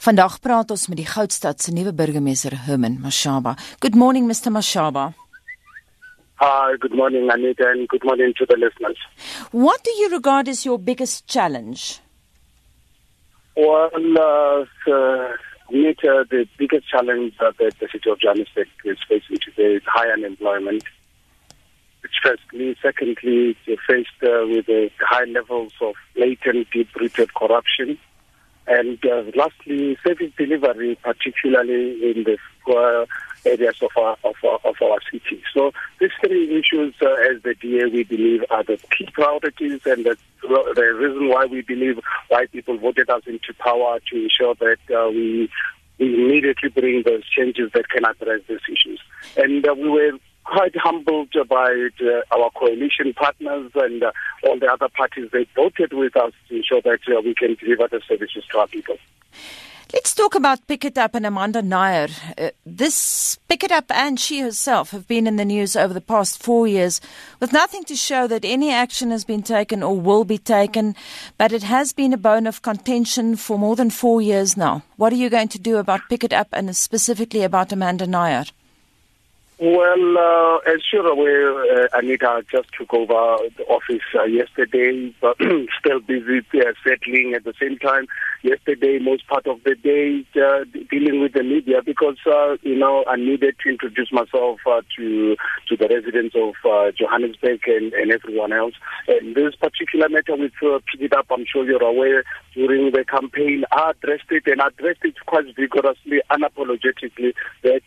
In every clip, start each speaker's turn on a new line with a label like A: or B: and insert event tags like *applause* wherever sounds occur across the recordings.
A: Vandag praat ons met die Goudstad se nuwe burgemeester Herman Mashaba. Good morning Mr Mashaba.
B: Hi, good morning Anita and good morning to the listeners.
A: What do you regard as your biggest challenge?
B: Well, uh, uh, Anita, the biggest challenge that the city of Johannesburg is facing today is high unemployment. It's firstly. Secondly, you're faced uh, with uh, high levels of latent, deep-rooted corruption. And uh, lastly, service delivery, particularly in the poor areas of our, of our, of our city. So these three issues, uh, as the DA, we believe are the key priorities and the, the reason why we believe why people voted us into power to ensure that uh, we, we immediately bring those changes that can address these issues. And uh, we were quite humbled by our coalition partners and uh, all the other parties that voted with us to ensure that uh, we can deliver the services to our people.
A: Let's talk about Pikitup and Amanda Nair. Uh, this Pikitup and she herself have been in the news over the past four years with nothing to show that any action has been taken or will be taken, but it has been a bone of contention for more than four years now. What are you going to do about Pikitup and specifically about Amanda Nair?
B: Well, uh, as you're aware, uh, Anita just took over the office uh, yesterday, but *clears throat* still busy uh, settling at the same time. Yesterday, most part of the day, uh, dealing with the media because, uh, you know, I needed to introduce myself to to the residents of Johannesburg and, and everyone else. And this particular matter with uh, Pikitup, I'm sure you're aware, during the campaign, I addressed it and addressed it quite vigorously, unapologetically, that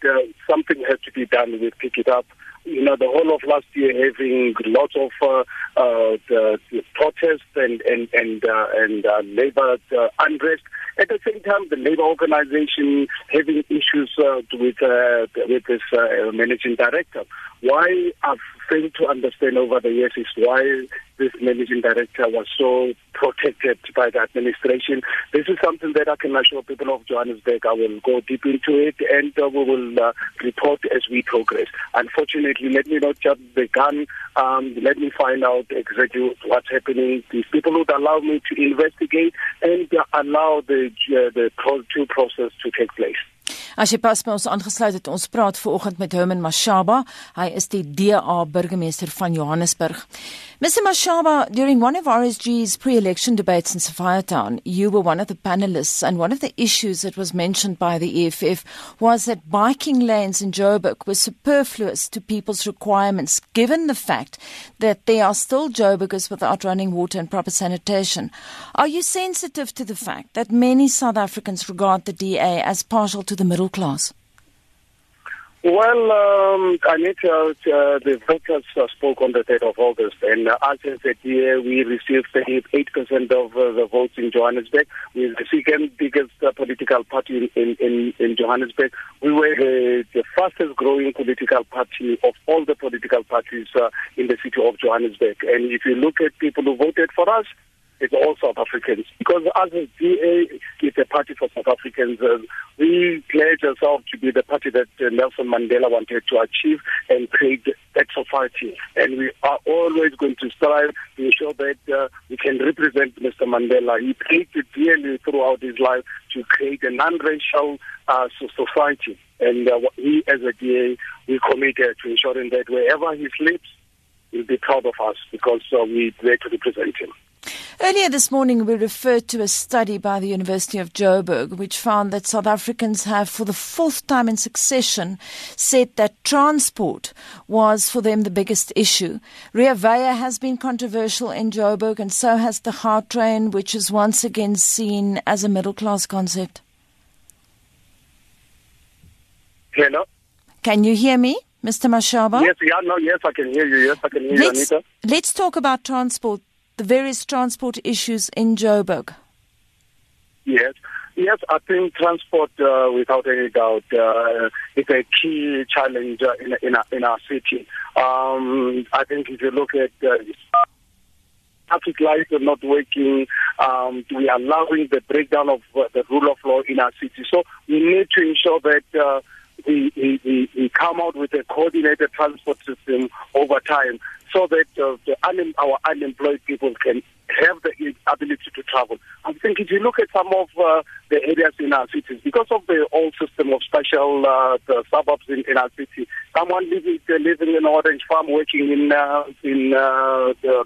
B: something has to be done with Pikitup. You know, the whole of last year having lots of uh, uh, the, the protests and and and uh, and uh, labor uh, unrest. At the same time, the labor organization having issues uh, with uh, with this uh, managing director. Why I've failed to understand over the years is why this managing director was so protected by the administration. This is something that I can assure people of Johannesburg. I will go deep into it and uh, we will uh, report as we progress. Unfortunately, let me not jump the gun. Um, let me find out exactly what's happening. These people would allow me to investigate and uh, allow the, uh, the due process to take place.
A: As jy pas by ons aangesluit het, ons praat vanoggend met Herman Mashaba. Hy is die DA burgemeester van Johannesburg. Mr. Mashaba, during one of RSG's pre-election debates in Sophiatown, you were one of the panelists, and one of the issues that was mentioned by the EFF was that biking lanes in Joburg were superfluous to people's requirements, given the fact that there are still Joburgers without running water and proper sanitation. Are you sensitive to the fact that many South Africans regard the DA as partial to the middle class?
B: Well, um, Anita, uh, the voters uh, spoke on the 3rd of August, and uh, as I said here, we received 38% of uh, the votes in Johannesburg. We're the second biggest uh, political party in, in, in Johannesburg. We were the, the fastest growing political party of all the political parties uh, in the city of Johannesburg. And if you look at people who voted for us, all South Africans. Because as a DA is a party for South Africans, uh, we pledge ourselves to be the party that uh, Nelson Mandela wanted to achieve and create that society. And we are always going to strive to ensure that uh, we can represent Mr. Mandela. He created dearly throughout his life to create a non-racial uh, society. And uh, we as a DA, we committed to ensuring that wherever he sleeps, he'll be proud of us because uh, we're there to represent him.
A: Earlier this morning, we referred to a study by the University of Joburg, which found that South Africans have, for the fourth time in succession, said that transport was for them the biggest issue. Rea Vaya has been controversial in Joburg, and so has the Gautrain, which is once again seen as a middle class concept.
B: Hello?
A: Can you hear me, Mr. Mashaba?
B: Yes, yeah, no, yes, I can hear you. Yes, I can hear
A: let's,
B: you, Anita.
A: Let's talk about transport the various transport issues in Joburg?
B: Yes. Yes, I think transport, uh, without any doubt, uh, is a key challenge uh, in, in, our, in our city. Um, I think if you look at uh, traffic lights are not working, um, we are allowing the breakdown of uh, the rule of law in our city. So we need to ensure that uh, we, we, we come out with a coordinated transport system over time so that uh, un- our unemployed people can have the ability to travel. I think if you look at some of uh, the areas in our cities, because of the old system of special uh, suburbs in, in our city, someone living, living in Orange Farm working in uh, in uh, the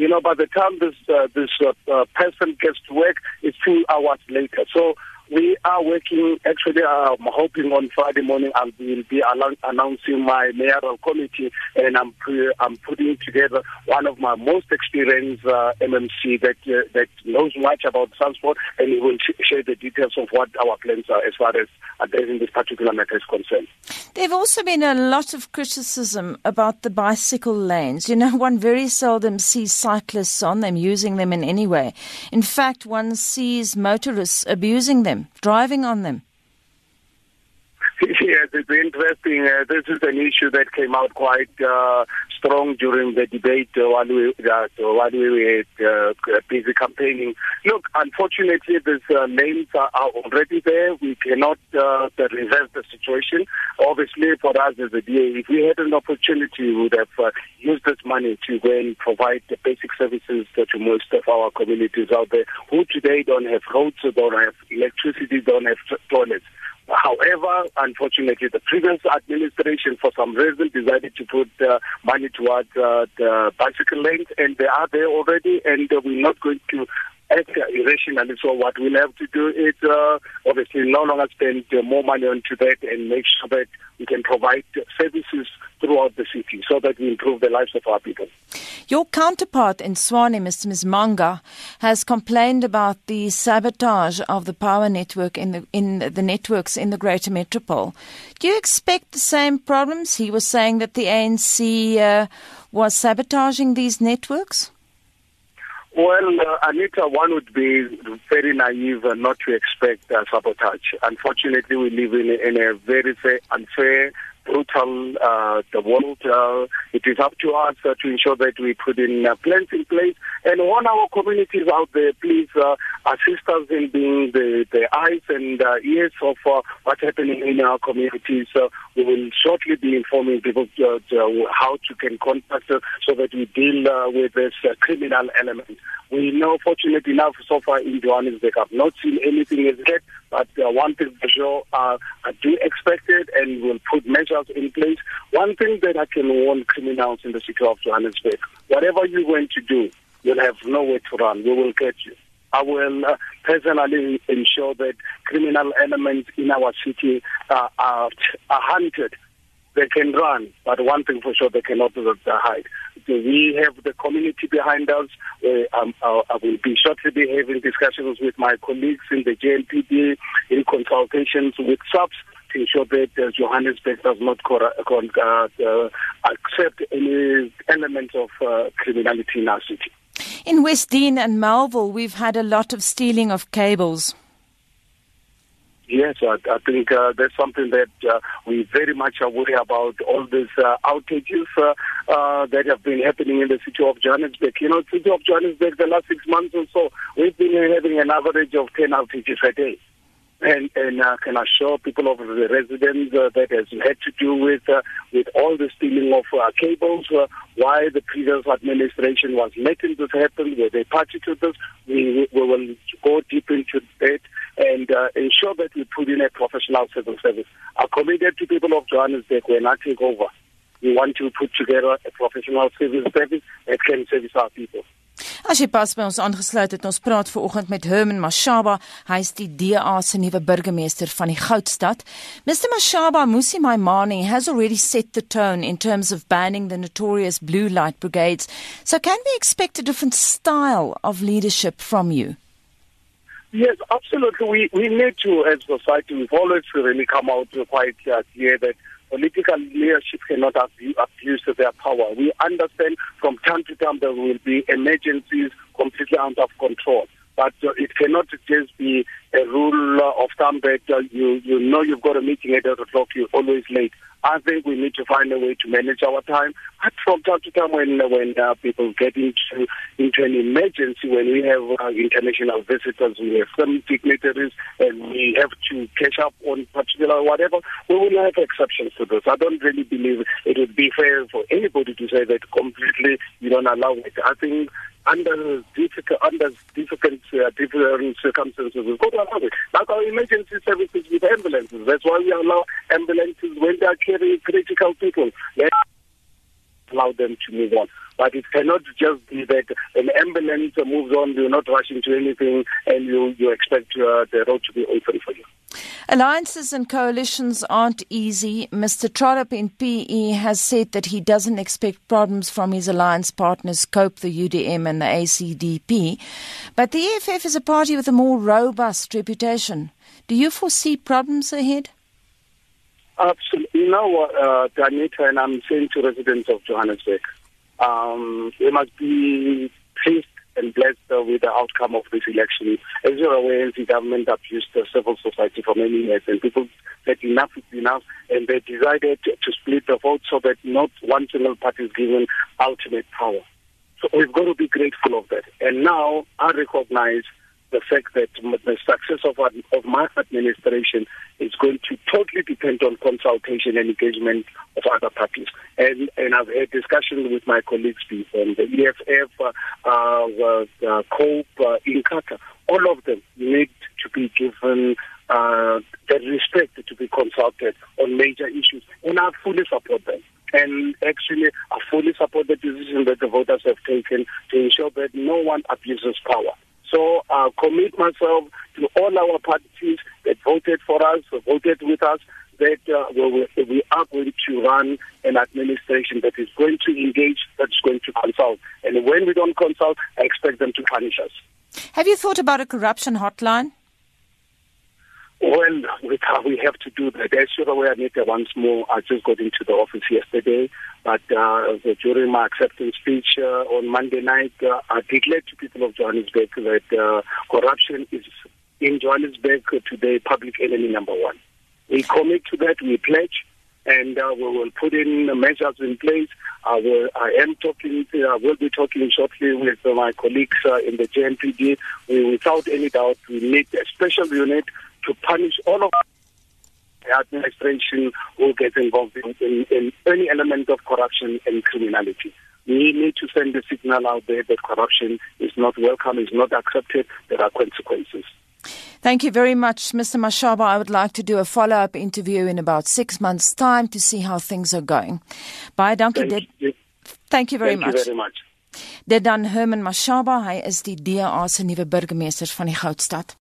B: you know, by the time this uh, this uh, uh, person gets to work, it's two hours later. So we are working, actually, I'm hoping on Friday morning I will be announcing my mayoral committee and I'm, I'm putting together one of my most experienced uh, MMC that uh, that knows much about transport and he will sh- share the details of what our plans are as far as addressing this particular matter is concerned.
A: There have also been a lot of criticism about the bicycle lanes. You know, *laughs* one very seldom sees cyclists on them, using them in any way. In fact, one sees motorists abusing them driving on them? *laughs*
B: Yes, it's interesting. Uh, this is an issue that came out quite uh, strong during the debate uh, while we uh, while we were uh, busy campaigning. Look, unfortunately, these uh, names are, are already there. We cannot uh, reverse the situation. Obviously, for us as a DA, if we had an opportunity, we would have used this money to go and provide the basic services to most of our communities out there who today don't have roads, don't have electricity, don't have toilets. However, unfortunately, the previous administration, for some reason, decided to put uh, money towards uh, the bicycle lanes, and they are there already, and uh, we're not going to act irrationally. So what we'll have to do is uh, obviously no longer spend uh, more money onto that and make sure that we can provide services throughout the city so that we improve the lives of our people.
A: Your counterpart in Tshwane, Mr. Msimanga, has complained about the sabotage of the power network in the in the networks in the Greater Metropole. Do you expect the same problems? He was saying that the ANC uh, was sabotaging these networks.
B: Well, uh, Anita, one would be very naive not to expect uh, sabotage. Unfortunately, we live in, in a very unfair brutal uh, the world. Uh, it is up to us uh, to ensure that we put in uh, plans in place and warn our communities out there. Please uh, assist us in being the, the eyes and uh, ears of uh, what's happening in our communities. Uh, we will shortly be informing people uh, to, how to can contact us so that we deal uh, with this uh, criminal element. We know, fortunately enough, so far in Johannesburg, I've not seen anything as yet, but uh, one thing for sure, uh, I do expect it and we'll put measures in place. One thing that I can warn criminals in the city of Johannesburg, whatever you're going to do, you'll have nowhere to run. We will get you. I will uh, personally ensure that criminal elements in our city uh, are, are hunted they can run, but one thing for sure, they cannot hide. So we have the community behind us. Um, I will be shortly be having discussions with my colleagues in the JMPD in consultations with SAPS to ensure that uh, Johannesburg does not cor- uh, uh, accept any elements of uh, criminality in our city.
A: In Westdene and Melville, we've had a lot of stealing of cables.
B: Yes, I, I think uh, that's something that uh, we very much aware about all these uh, outages uh, uh, that have been happening in the city of Johannesburg. You know, city of Johannesburg, the last six months or so, we've been having an average of 10 outages a day and and uh, can assure people of the residents uh, that has had to do with uh, with all the stealing of uh, cables. Uh, why the previous administration was letting this happen, where they party to this, we, we will go deep into that and uh, ensure that we put in a professional civil service. Are committed to people of Johannesburg when I take over. We want to put together a professional civil service that can service our people.
A: As jy pas by ons aangesluit het, ons praat ver oggend met Herman Mashaba. Hy is die DA se nuwe burgemeester van die Goudstad. Mr Mashaba, Musi Maimane has already set the tone in terms of banning the notorious blue light brigades. So can we expect a different style of leadership from you?
B: Yes, absolutely. We we need to, as society, we've always really come out quite uh, clear that political leadership cannot abuse their power. We understand from time to time there will be emergencies completely out of control. But uh, it cannot just be a rule of thumb that uh, you, you know you've got a meeting at 8 o'clock, you're always late. I think we need to find a way to manage our time. But from time to time, when when uh, people get into into an emergency, when we have uh, international visitors, we have some dignitaries, and we have to catch up on particular whatever, we will have exceptions to this. I don't really believe it would be fair for anybody to say that completely you don't allow it. I think under difficult under difficult uh, different circumstances we've got to allow it. Like our emergency services with ambulances. That's why we allow ambulances when they are carrying critical people. Let's allow them to move on. But it cannot just be that an ambulance moves on, you're not rushing to anything, and you, you expect uh, the road to be open for you.
A: Alliances and coalitions aren't easy. Mr. Trollip in PE has said that he doesn't expect problems from his alliance partners, COPE, the UDM, and the ACDP. But the EFF is a party with a more robust reputation. Do you foresee problems ahead?
B: Absolutely. You know what, uh, Danita, and I'm saying to residents of Johannesburg, um, we must be pleased and blessed uh, with the outcome of this election. As you're aware, the government abused the civil society for many years, and people said enough is enough, and they decided to split the vote so that not one single party is given ultimate power. So we've got to be grateful of that. And now I recognize the fact that the success of, of my administration is going to totally depend on consultation and engagement of other parties. And, and I've had discussions with my colleagues from the EFF, uh, uh, uh, COPE, uh. All of them need to be given uh, the respect to be consulted on major issues. And I fully support them and actually I fully support the decision that the voters have taken to ensure that no one abuses power. So I uh, commit myself to all our parties that voted for us, voted with us, that uh, we, we are going to run an administration that is going to engage, that's going to consult. And when we don't consult, I expect them to punish us.
A: Have you thought about a corruption hotline?
B: Well, we, we have to do that. As you're aware, Anita, once more, I just got into the office yesterday, but uh, during my acceptance speech uh, on Monday night, uh, I declared to people of Johannesburg that uh, corruption is in Johannesburg today public enemy number one. We commit to that, we pledge, and uh, we will put in measures in place. I, will, I am talking, I uh, will be talking shortly with my colleagues in the JMPD. We, without any doubt, we need a special unit to punish all of the administration who gets involved in, in, in any element of corruption and criminality. We need to send a signal out there that corruption is not welcome, is not accepted, there are consequences.
A: Thank you very much, Mr. Mashaba. I would like to do a follow up interview in about six months' time to see how things are going. Bye, dankie.
B: Thank you,
A: Thank you very
B: Thank
A: much.
B: You very much.
A: Dit dan Herman Mashaba, hy is die DA se nuwe burgemeester van die Goudstad.